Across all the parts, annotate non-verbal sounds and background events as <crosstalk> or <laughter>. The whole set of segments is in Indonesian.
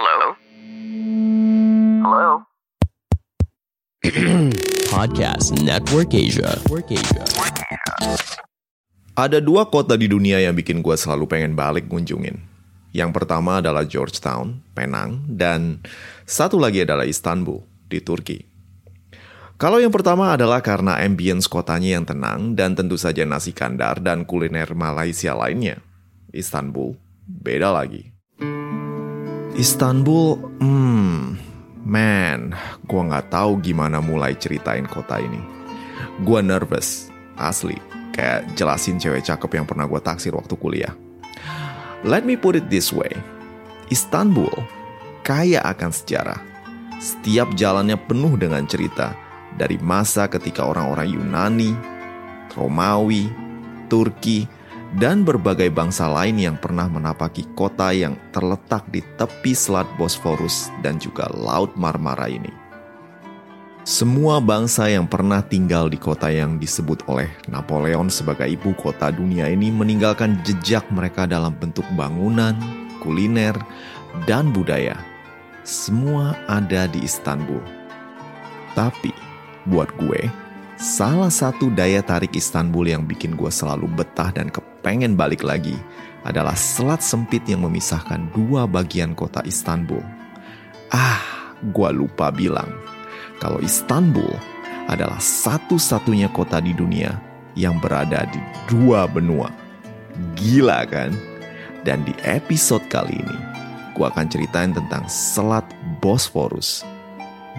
Hello? Hello? <clears throat> Podcast Network Asia. Network Asia. Ada dua kota di dunia yang bikin gue selalu pengen balik ngunjungin. Yang pertama adalah Georgetown, Penang, dan satu lagi adalah Istanbul, di Turki. Kalau yang pertama adalah karena ambience kotanya yang tenang dan tentu saja nasi kandar dan kuliner Malaysia lainnya. Istanbul, beda lagi. Istanbul, hmm, man, gue nggak tahu gimana mulai ceritain kota ini. Gue nervous, asli, kayak jelasin cewek cakep yang pernah gue taksir waktu kuliah. Let me put it this way, Istanbul kaya akan sejarah. Setiap jalannya penuh dengan cerita dari masa ketika orang-orang Yunani, Romawi, Turki, dan berbagai bangsa lain yang pernah menapaki kota yang terletak di tepi Selat Bosphorus dan juga Laut Marmara ini. Semua bangsa yang pernah tinggal di kota yang disebut oleh Napoleon sebagai ibu kota dunia ini meninggalkan jejak mereka dalam bentuk bangunan, kuliner, dan budaya. Semua ada di Istanbul. Tapi, buat gue, salah satu daya tarik Istanbul yang bikin gue selalu betah dan kepengen balik lagi adalah selat sempit yang memisahkan dua bagian kota Istanbul. Ah, gue lupa bilang kalau Istanbul adalah satu-satunya kota di dunia yang berada di dua benua. Gila kan? Dan di episode kali ini, gue akan ceritain tentang Selat Bosphorus.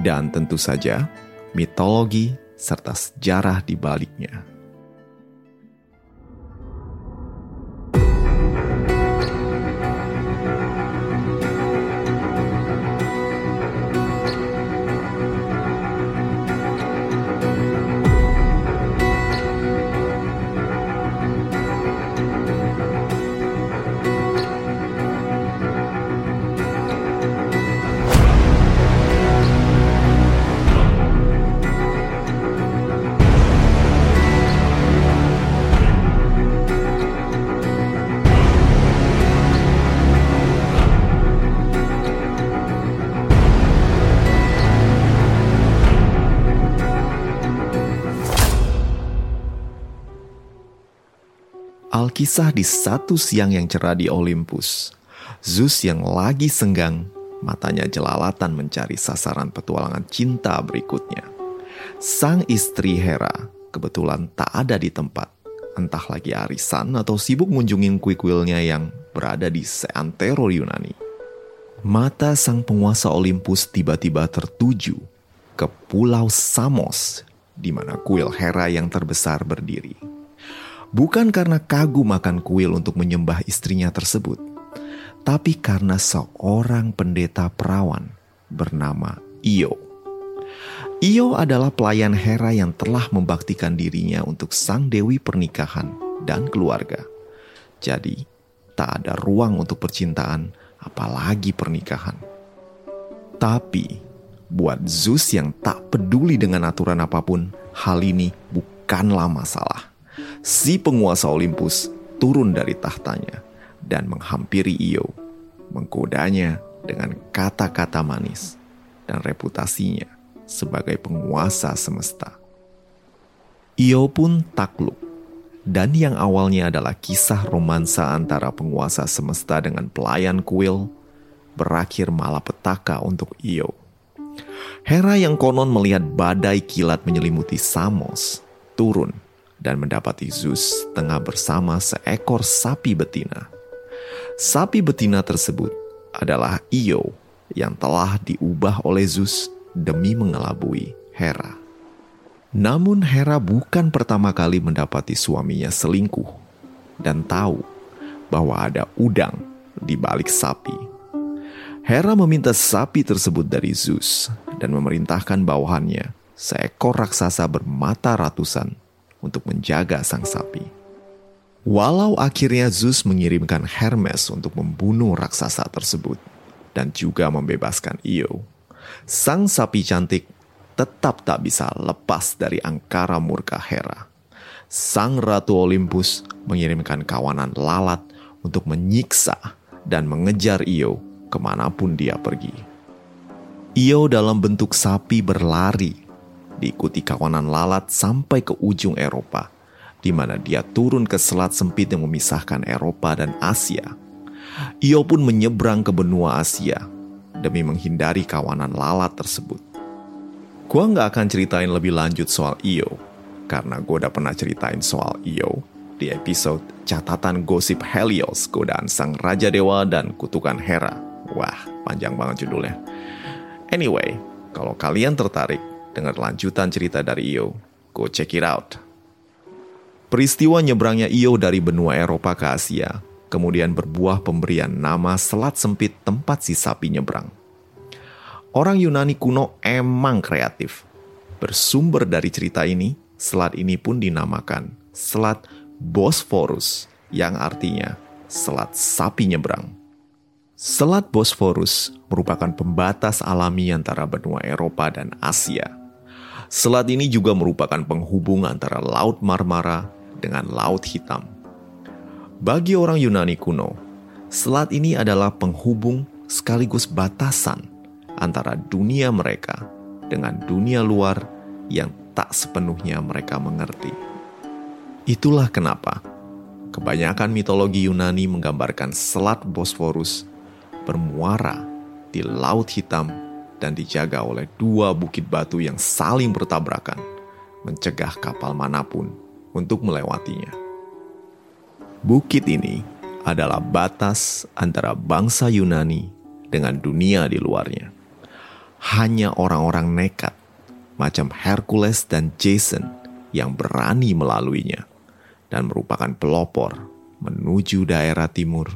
Dan tentu saja, mitologi serta sejarah di baliknya. Alkisah di satu siang yang cerah di Olympus. Zeus yang lagi senggang, matanya jelalatan mencari sasaran petualangan cinta berikutnya. Sang istri Hera kebetulan tak ada di tempat. Entah lagi arisan atau sibuk ngunjungin kuil-kuilnya yang berada di seantero Yunani. Mata sang penguasa Olympus tiba-tiba tertuju ke Pulau Samos, di mana kuil Hera yang terbesar berdiri bukan karena kagum akan kuil untuk menyembah istrinya tersebut, tapi karena seorang pendeta perawan bernama Io. Io adalah pelayan Hera yang telah membaktikan dirinya untuk sang dewi pernikahan dan keluarga. Jadi, tak ada ruang untuk percintaan, apalagi pernikahan. Tapi, buat Zeus yang tak peduli dengan aturan apa pun, hal ini bukanlah masalah si penguasa Olympus turun dari tahtanya dan menghampiri Io, menggodanya dengan kata-kata manis dan reputasinya sebagai penguasa semesta. Io pun takluk, dan yang awalnya adalah kisah romansa antara penguasa semesta dengan pelayan kuil, berakhir malapetaka untuk Io. Hera yang konon melihat badai kilat menyelimuti Samos turun dan mendapati Zeus tengah bersama seekor sapi betina. Sapi betina tersebut adalah Io yang telah diubah oleh Zeus demi mengelabui Hera. Namun Hera bukan pertama kali mendapati suaminya selingkuh dan tahu bahwa ada udang di balik sapi. Hera meminta sapi tersebut dari Zeus dan memerintahkan bawahannya, seekor raksasa bermata ratusan, untuk menjaga sang sapi. Walau akhirnya Zeus mengirimkan Hermes untuk membunuh raksasa tersebut dan juga membebaskan Io, sang sapi cantik tetap tak bisa lepas dari angkara murka Hera. Sang Ratu Olympus mengirimkan kawanan lalat untuk menyiksa dan mengejar Io ke mana pun dia pergi. Io dalam bentuk sapi berlari, diikuti kawanan lalat sampai ke ujung Eropa, di mana dia turun ke selat sempit yang memisahkan Eropa dan Asia. Io pun menyeberang ke benua Asia demi menghindari kawanan lalat tersebut. Gua nggak akan ceritain lebih lanjut soal Io, karena gue udah pernah ceritain soal Io di episode Catatan Gosip Helios, Godaan Sang Raja Dewa dan Kutukan Hera. Wah, panjang banget judulnya. Anyway, kalau kalian tertarik dengar lanjutan cerita dari Io, go check it out. Peristiwa nyebrangnya Io dari benua Eropa ke Asia, kemudian berbuah pemberian nama selat sempit tempat si sapi nyebrang. Orang Yunani kuno emang kreatif. Bersumber dari cerita ini, selat ini pun dinamakan Selat Bosphorus yang artinya selat sapi nyebrang. Selat Bosphorus merupakan pembatas alami antara benua Eropa dan Asia. Selat ini juga merupakan penghubung antara Laut Marmara dengan Laut Hitam. Bagi orang Yunani kuno, selat ini adalah penghubung sekaligus batasan antara dunia mereka dengan dunia luar yang tak sepenuhnya mereka mengerti. Itulah kenapa Kebanyakan mitologi Yunani menggambarkan Selat Bosphorus bermuara di Laut Hitam dan dijaga oleh dua bukit batu yang saling bertabrakan, mencegah kapal mana pun untuk melewatinya. Bukit ini adalah batas antara bangsa Yunani dengan dunia di luarnya. Hanya orang-orang nekat, macam Hercules dan Jason, yang berani melaluinya dan merupakan pelopor menuju daerah timur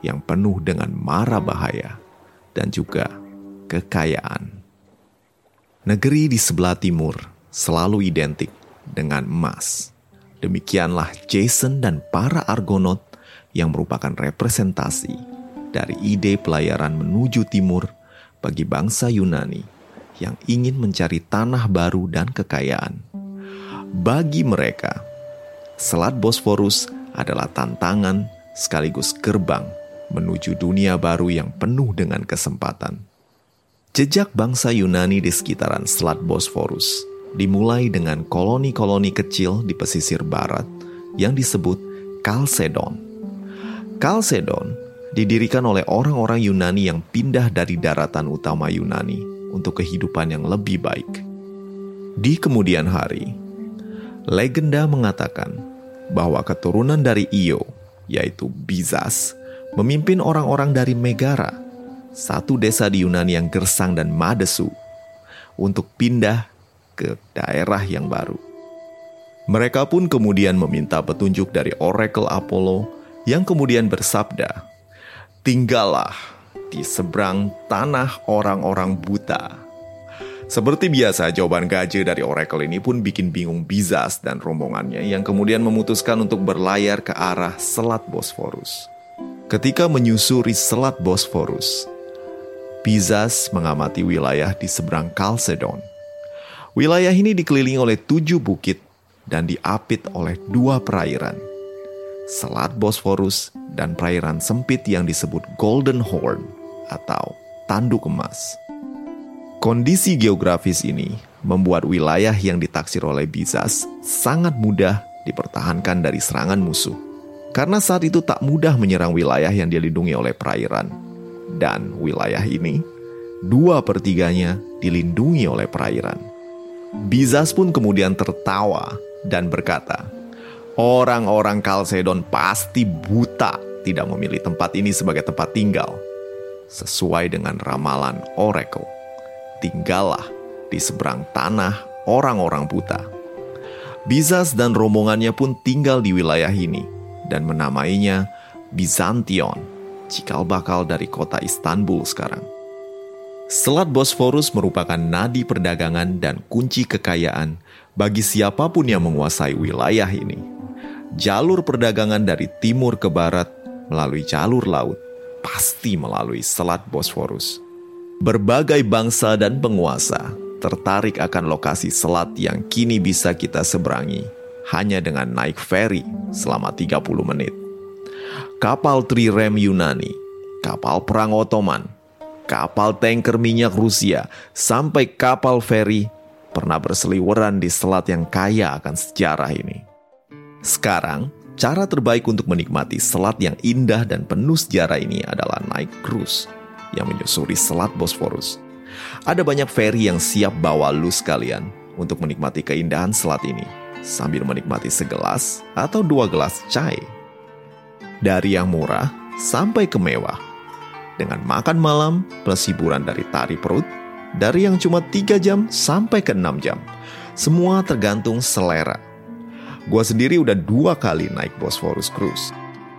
yang penuh dengan mara bahaya dan juga kekayaan. Negeri di sebelah timur selalu identik dengan emas. Demikianlah Jason dan para Argonaut yang merupakan representasi dari ide pelayaran menuju timur bagi bangsa Yunani yang ingin mencari tanah baru dan kekayaan. Bagi mereka, Selat Bosphorus adalah tantangan sekaligus gerbang menuju dunia baru yang penuh dengan kesempatan. Jejak bangsa Yunani di sekitaran Selat Bosphorus dimulai dengan koloni-koloni kecil di pesisir barat yang disebut Kalsedon. Kalsedon didirikan oleh orang-orang Yunani yang pindah dari daratan utama Yunani untuk kehidupan yang lebih baik. Di kemudian hari, legenda mengatakan bahwa keturunan dari Io, yaitu Bizas, memimpin orang-orang dari Megara, satu desa di Yunani yang gersang dan madesu, untuk pindah ke daerah yang baru. Mereka pun kemudian meminta petunjuk dari Oracle Apollo yang kemudian bersabda, Tinggallah di seberang tanah orang-orang buta seperti biasa, jawaban gajah dari Oracle ini pun bikin bingung Bizas dan rombongannya yang kemudian memutuskan untuk berlayar ke arah Selat Bosphorus. Ketika menyusuri Selat Bosphorus, Bizas mengamati wilayah di seberang Kalsedon. Wilayah ini dikelilingi oleh tujuh bukit dan diapit oleh dua perairan. Selat Bosphorus dan perairan sempit yang disebut Golden Horn atau tanduk emas. Kondisi geografis ini membuat wilayah yang ditaksir oleh Bizas sangat mudah dipertahankan dari serangan musuh. Karena saat itu tak mudah menyerang wilayah yang dilindungi oleh perairan. Dan wilayah ini, dua pertiganya dilindungi oleh perairan. Bizas pun kemudian tertawa dan berkata, Orang-orang Kalsedon pasti buta tidak memilih tempat ini sebagai tempat tinggal. Sesuai dengan ramalan Oracle tinggallah di seberang tanah orang-orang buta. Bizas dan rombongannya pun tinggal di wilayah ini dan menamainya Bizantion, cikal bakal dari kota Istanbul sekarang. Selat Bosphorus merupakan nadi perdagangan dan kunci kekayaan bagi siapa pun yang menguasai wilayah ini. Jalur perdagangan dari timur ke barat melalui jalur laut pasti melalui Selat Bosphorus. Berbagai bangsa dan penguasa tertarik akan lokasi selat yang kini bisa kita seberangi hanya dengan naik feri selama 30 menit. Kapal trirem Yunani, kapal perang Ottoman, kapal tanker minyak Rusia, sampai kapal feri pernah berseliweran di selat yang kaya akan sejarah ini. Sekarang, cara terbaik untuk menikmati selat yang indah dan penuh sejarah ini adalah naik cruise yang menyusuri selat Bosphorus. Ada banyak feri yang siap bawa lu sekalian untuk menikmati keindahan selat ini sambil menikmati segelas atau dua gelas chai. Dari yang murah sampai ke mewah. Dengan makan malam plus hiburan dari tari perut, dari yang cuma 3 jam sampai ke 6 jam. Semua tergantung selera. Gua sendiri udah dua kali naik Bosphorus Cruise.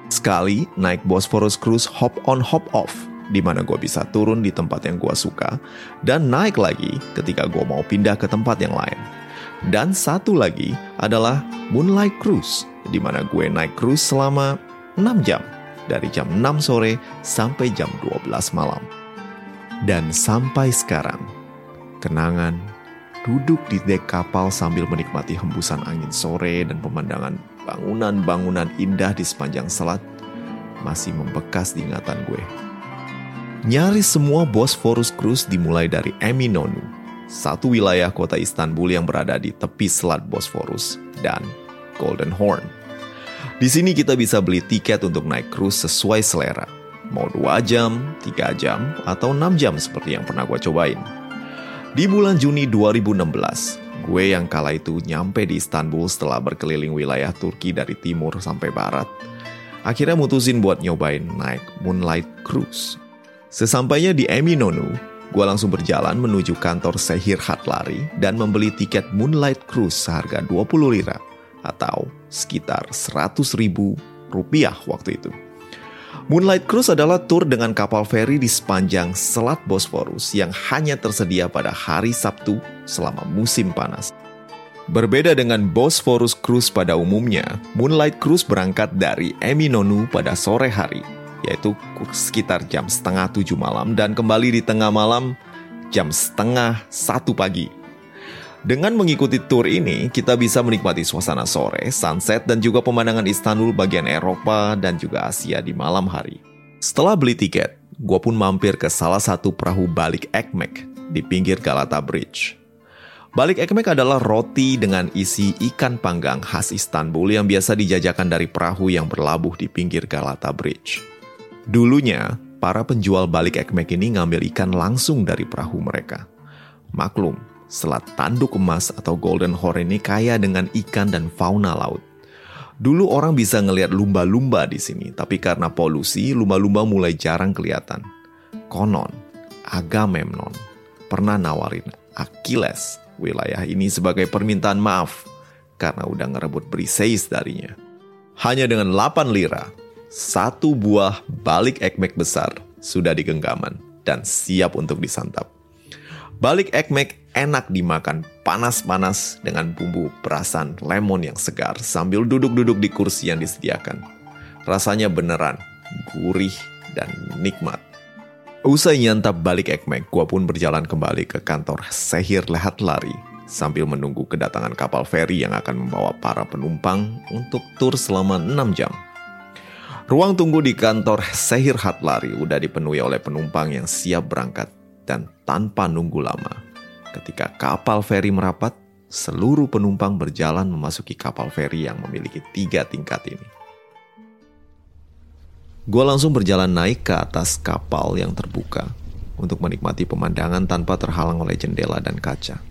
Sekali naik Bosphorus Cruise hop on hop off, di mana gue bisa turun di tempat yang gue suka, dan naik lagi ketika gue mau pindah ke tempat yang lain. Dan satu lagi adalah Moonlight Cruise, di mana gue naik cruise selama 6 jam, dari jam 6 sore sampai jam 12 malam. Dan sampai sekarang, kenangan duduk di dek kapal sambil menikmati hembusan angin sore dan pemandangan bangunan-bangunan indah di sepanjang selat masih membekas di ingatan gue. Nyaris semua Bosphorus Cruise dimulai dari Eminonu, satu wilayah kota Istanbul yang berada di tepi selat Bosphorus, dan Golden Horn. Di sini kita bisa beli tiket untuk naik cruise sesuai selera. Mau 2 jam, 3 jam, atau 6 jam seperti yang pernah gue cobain. Di bulan Juni 2016, gue yang kala itu nyampe di Istanbul setelah berkeliling wilayah Turki dari timur sampai barat. Akhirnya mutusin buat nyobain naik Moonlight Cruise. Sesampainya di Eminonu, gue langsung berjalan menuju kantor Sehir Hatlari dan membeli tiket Moonlight Cruise seharga 20 lira atau sekitar 100 ribu rupiah waktu itu. Moonlight Cruise adalah tur dengan kapal feri di sepanjang Selat Bosphorus yang hanya tersedia pada hari Sabtu selama musim panas. Berbeda dengan Bosphorus Cruise pada umumnya, Moonlight Cruise berangkat dari Eminonu pada sore hari yaitu sekitar jam setengah tujuh malam dan kembali di tengah malam jam setengah satu pagi. Dengan mengikuti tur ini, kita bisa menikmati suasana sore, sunset, dan juga pemandangan Istanbul bagian Eropa dan juga Asia di malam hari. Setelah beli tiket, gue pun mampir ke salah satu perahu balik Ekmek di pinggir Galata Bridge. Balik Ekmek adalah roti dengan isi ikan panggang khas Istanbul yang biasa dijajakan dari perahu yang berlabuh di pinggir Galata Bridge. Dulunya, para penjual balik ekmek ini ngambil ikan langsung dari perahu mereka. Maklum, selat tanduk emas atau golden horn ini kaya dengan ikan dan fauna laut. Dulu orang bisa ngelihat lumba-lumba di sini, tapi karena polusi, lumba-lumba mulai jarang kelihatan. Konon, Agamemnon pernah nawarin Achilles wilayah ini sebagai permintaan maaf karena udah ngerebut Briseis darinya. Hanya dengan 8 lira, satu buah balik ekmek besar sudah digenggaman dan siap untuk disantap. Balik ekmek enak dimakan panas-panas dengan bumbu perasan lemon yang segar sambil duduk-duduk di kursi yang disediakan. Rasanya beneran gurih dan nikmat. Usai nyantap balik ekmek, gua pun berjalan kembali ke kantor Sehir Lehat Lari sambil menunggu kedatangan kapal feri yang akan membawa para penumpang untuk tur selama 6 jam. Ruang tunggu di kantor Sehir Hatlari udah dipenuhi oleh penumpang yang siap berangkat dan tanpa nunggu lama. Ketika kapal feri merapat, seluruh penumpang berjalan memasuki kapal feri yang memiliki tiga tingkat ini. Gue langsung berjalan naik ke atas kapal yang terbuka untuk menikmati pemandangan tanpa terhalang oleh jendela dan kaca.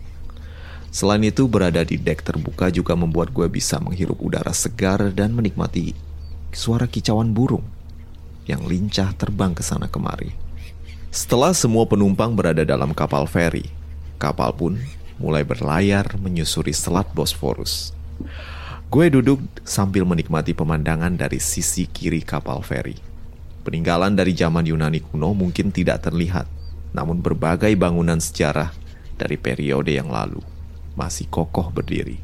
Selain itu, berada di dek terbuka juga membuat gue bisa menghirup udara segar dan menikmati suara kicauan burung yang lincah terbang ke sana kemari. Setelah semua penumpang berada dalam kapal feri, kapal pun mulai berlayar menyusuri selat Bosphorus. Gue duduk sambil menikmati pemandangan dari sisi kiri kapal feri. Peninggalan dari zaman Yunani kuno mungkin tidak terlihat, namun berbagai bangunan sejarah dari periode yang lalu masih kokoh berdiri.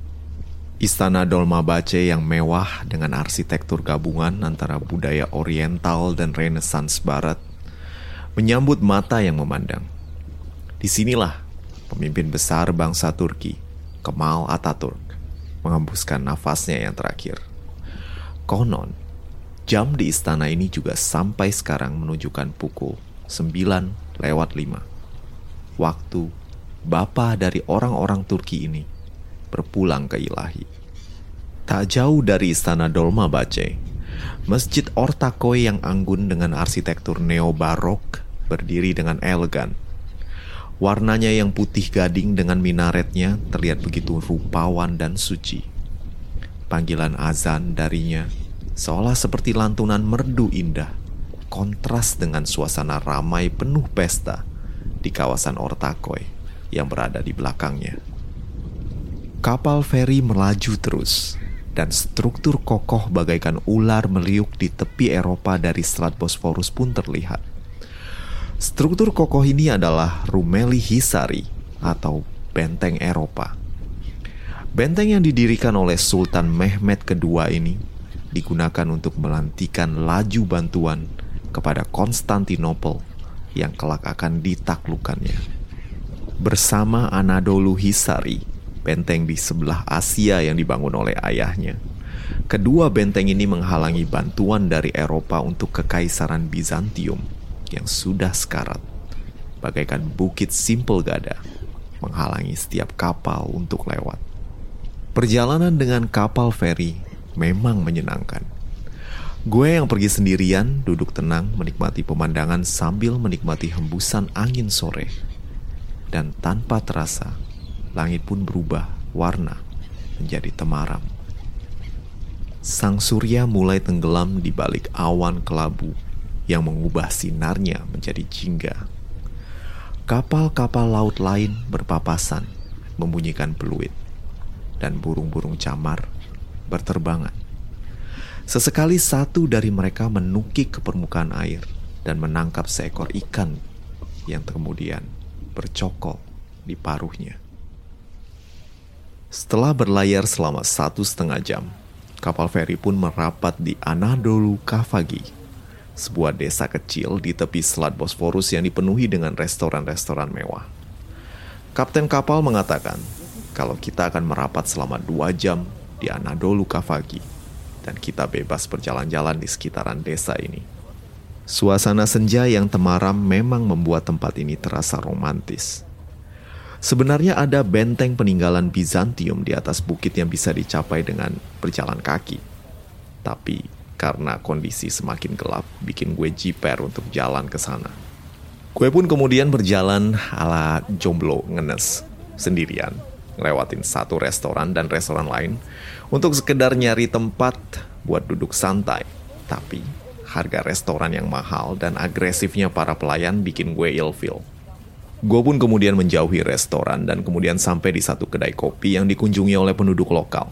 Istana Dolmabace yang mewah dengan arsitektur gabungan antara budaya oriental dan renaissance barat menyambut mata yang memandang. Di sinilah pemimpin besar bangsa Turki, Kemal Ataturk, mengembuskan nafasnya yang terakhir. Konon, jam di istana ini juga sampai sekarang menunjukkan pukul 9 lewat 5. Waktu bapa dari orang-orang Turki ini berpulang ke ilahi. Tak jauh dari istana Dolmabahce, Masjid Ortakoy yang anggun dengan arsitektur neo-barok berdiri dengan elegan. Warnanya yang putih gading dengan minaretnya terlihat begitu rupawan dan suci. Panggilan azan darinya seolah seperti lantunan merdu indah, kontras dengan suasana ramai penuh pesta di kawasan Ortakoy yang berada di belakangnya. Kapal feri melaju terus, dan struktur kokoh bagaikan ular meliuk di tepi Eropa dari Selat Bosforus pun terlihat. Struktur kokoh ini adalah Rumeli Hisari atau benteng Eropa. Benteng yang didirikan oleh Sultan Mehmed II ini digunakan untuk melantikan laju bantuan kepada Konstantinopel yang kelak akan ditaklukkannya. Bersama Anadolu Hisari, benteng di sebelah Asia yang dibangun oleh ayahnya. Kedua benteng ini menghalangi bantuan dari Eropa untuk kekaisaran Bizantium yang sudah sekarat, bagaikan bukit simpel gada, menghalangi setiap kapal untuk lewat. Perjalanan dengan kapal feri memang menyenangkan. Gue yang pergi sendirian, duduk tenang, menikmati pemandangan sambil menikmati hembusan angin sore. Dan tanpa terasa, langit pun berubah warna menjadi temaram. Sang surya mulai tenggelam di balik awan kelabu yang mengubah sinarnya menjadi jingga. Kapal-kapal laut lain berpapasan, membunyikan peluit, dan burung-burung camar berterbangan. Sesekali satu dari mereka menukik ke permukaan air dan menangkap seekor ikan yang kemudian bercokol di paruhnya. Setelah berlayar selama satu setengah jam, kapal feri pun merapat di Anadolu Kavagi, sebuah desa kecil di tepi Selat Bosforus yang dipenuhi dengan restoran-restoran mewah. Kapten kapal mengatakan kalau kita akan merapat selama dua jam di Anadolu Kavagi dan kita bebas berjalan-jalan di sekitaran desa ini. Suasana senja yang temaram memang membuat tempat ini terasa romantis. Sebenarnya ada benteng peninggalan Bizantium di atas bukit yang bisa dicapai dengan berjalan kaki. Tapi karena kondisi semakin gelap, bikin gue jiper untuk jalan ke sana. Gue pun kemudian berjalan ala jomblo ngenes sendirian, lewatin satu restoran dan restoran lain untuk sekedar nyari tempat buat duduk santai. Tapi harga restoran yang mahal dan agresifnya para pelayan bikin gue ilfeel. Gue pun kemudian menjauhi restoran dan kemudian sampai di satu kedai kopi yang dikunjungi oleh penduduk lokal.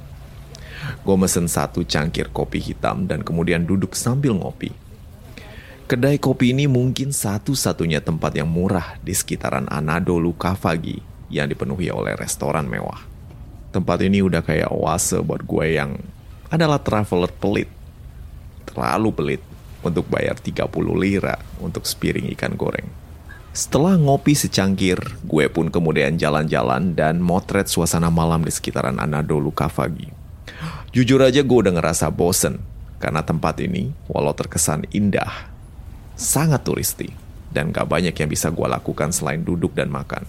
Gue mesen satu cangkir kopi hitam dan kemudian duduk sambil ngopi. Kedai kopi ini mungkin satu-satunya tempat yang murah di sekitaran Anadolu Kavagi yang dipenuhi oleh restoran mewah. Tempat ini udah kayak oase buat gue yang adalah traveler pelit. Terlalu pelit untuk bayar 30 lira untuk sepiring ikan goreng. Setelah ngopi secangkir, gue pun kemudian jalan-jalan dan motret suasana malam di sekitaran Anadolu Kavagi. Jujur aja gue udah ngerasa bosen, karena tempat ini, walau terkesan indah, sangat turisti, dan gak banyak yang bisa gue lakukan selain duduk dan makan.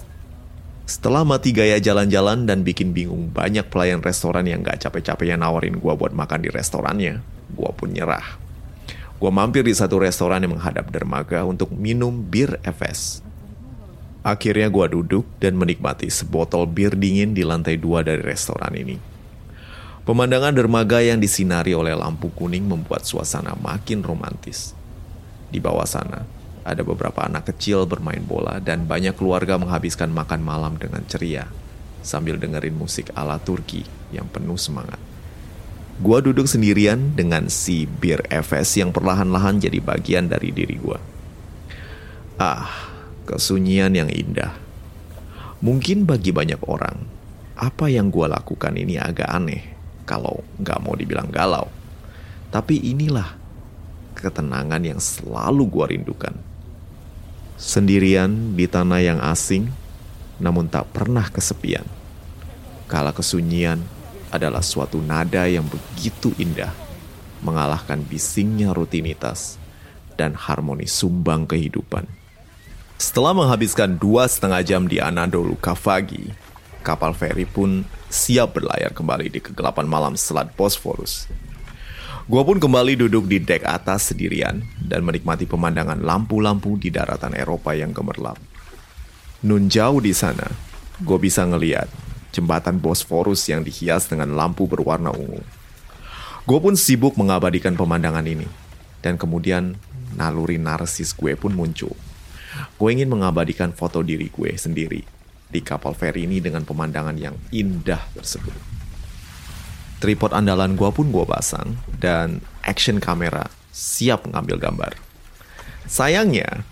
Setelah mati gaya jalan-jalan dan bikin bingung banyak pelayan restoran yang gak capek-capeknya nawarin gue buat makan di restorannya, gue pun nyerah. Gue mampir di satu restoran yang menghadap dermaga untuk minum bir Efes. Akhirnya gue duduk dan menikmati sebotol bir dingin di lantai dua dari restoran ini. Pemandangan dermaga yang disinari oleh lampu kuning membuat suasana makin romantis. Di bawah sana, ada beberapa anak kecil bermain bola dan banyak keluarga menghabiskan makan malam dengan ceria sambil dengerin musik ala Turki yang penuh semangat. Gua duduk sendirian dengan si bir Efes yang perlahan-lahan jadi bagian dari diri gua. Ah, kesunyian yang indah. Mungkin bagi banyak orang, apa yang gua lakukan ini agak aneh kalau nggak mau dibilang galau. Tapi inilah ketenangan yang selalu gua rindukan. Sendirian di tanah yang asing, namun tak pernah kesepian. Kala kesunyian, adalah suatu nada yang begitu indah, mengalahkan bisingnya rutinitas dan harmoni sumbang kehidupan. Setelah menghabiskan dua setengah jam di Anadolu Kavagi, kapal feri pun siap berlayar kembali di kegelapan malam Selat Bosphorus. Gua pun kembali duduk di dek atas sendirian dan menikmati pemandangan lampu-lampu di daratan Eropa yang gemerlap. Nun jauh di sana, gue bisa ngeliat jembatan Bosphorus yang dihias dengan lampu berwarna ungu. Gue pun sibuk mengabadikan pemandangan ini. Dan kemudian naluri narsis gue pun muncul. Gue ingin mengabadikan foto diri gue sendiri di kapal feri ini dengan pemandangan yang indah tersebut. Tripod andalan gue pun gue pasang dan action kamera siap mengambil gambar. Sayangnya,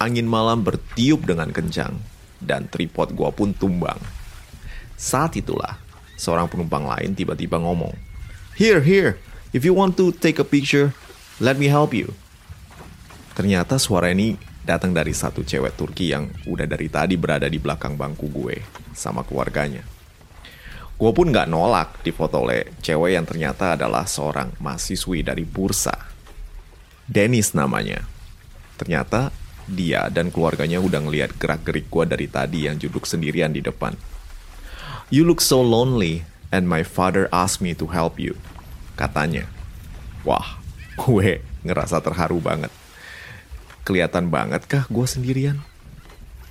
angin malam bertiup dengan kencang dan tripod gue pun tumbang. Saat itulah, seorang penumpang lain tiba-tiba ngomong, Here, here, if you want to take a picture, let me help you. Ternyata suara ini datang dari satu cewek Turki yang udah dari tadi berada di belakang bangku gue sama keluarganya. Gue pun gak nolak difoto oleh cewek yang ternyata adalah seorang mahasiswi dari Bursa. Dennis namanya. Ternyata dia dan keluarganya udah ngeliat gerak-gerik gue dari tadi yang duduk sendirian di depan. You look so lonely and my father asked me to help you. Katanya. Wah, gue ngerasa terharu banget. Kelihatan banget kah gue sendirian?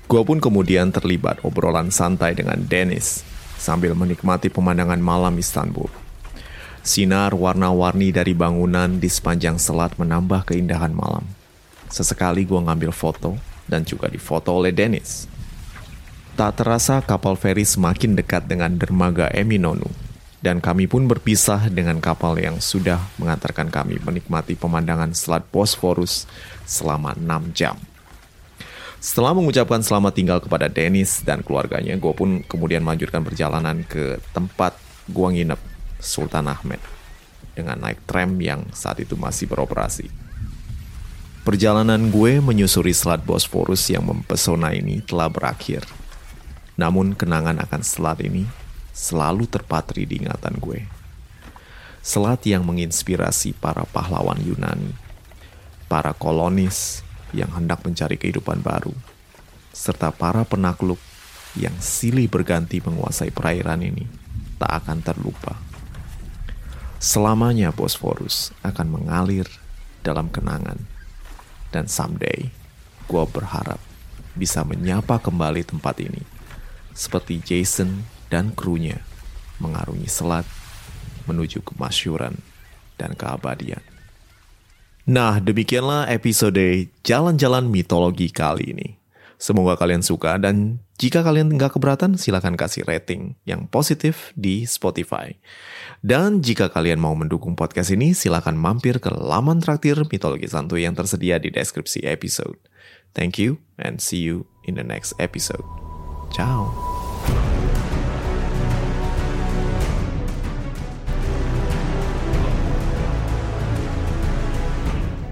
Gue pun kemudian terlibat obrolan santai dengan Dennis sambil menikmati pemandangan malam Istanbul. Sinar warna-warni dari bangunan di sepanjang selat menambah keindahan malam. Sesekali gue ngambil foto dan juga difoto oleh Dennis. Tak terasa kapal feri semakin dekat dengan dermaga Eminonu dan kami pun berpisah dengan kapal yang sudah mengantarkan kami menikmati pemandangan Selat Bosphorus selama 6 jam. Setelah mengucapkan selamat tinggal kepada Dennis dan keluarganya, gue pun kemudian melanjutkan perjalanan ke tempat gue nginep, Sultan Ahmed, dengan naik tram yang saat itu masih beroperasi. Perjalanan gue menyusuri Selat Bosphorus yang mempesona ini telah berakhir. Namun kenangan akan selat ini selalu terpatri di ingatan gue. Selat yang menginspirasi para pahlawan Yunani, para kolonis yang hendak mencari kehidupan baru, serta para penakluk yang silih berganti menguasai perairan ini tak akan terlupa. Selamanya Bosphorus akan mengalir dalam kenangan. Dan someday, gue berharap bisa menyapa kembali tempat ini. Seperti Jason dan krunya mengarungi selat menuju kemasyuran dan keabadian. Nah, demikianlah episode Jalan-Jalan Mitologi kali ini. Semoga kalian suka dan jika kalian nggak keberatan, silahkan kasih rating yang positif di Spotify. Dan jika kalian mau mendukung podcast ini, silahkan mampir ke laman traktir Mitologi Santuy yang tersedia di deskripsi episode. Thank you and see you in the next episode. Ciao.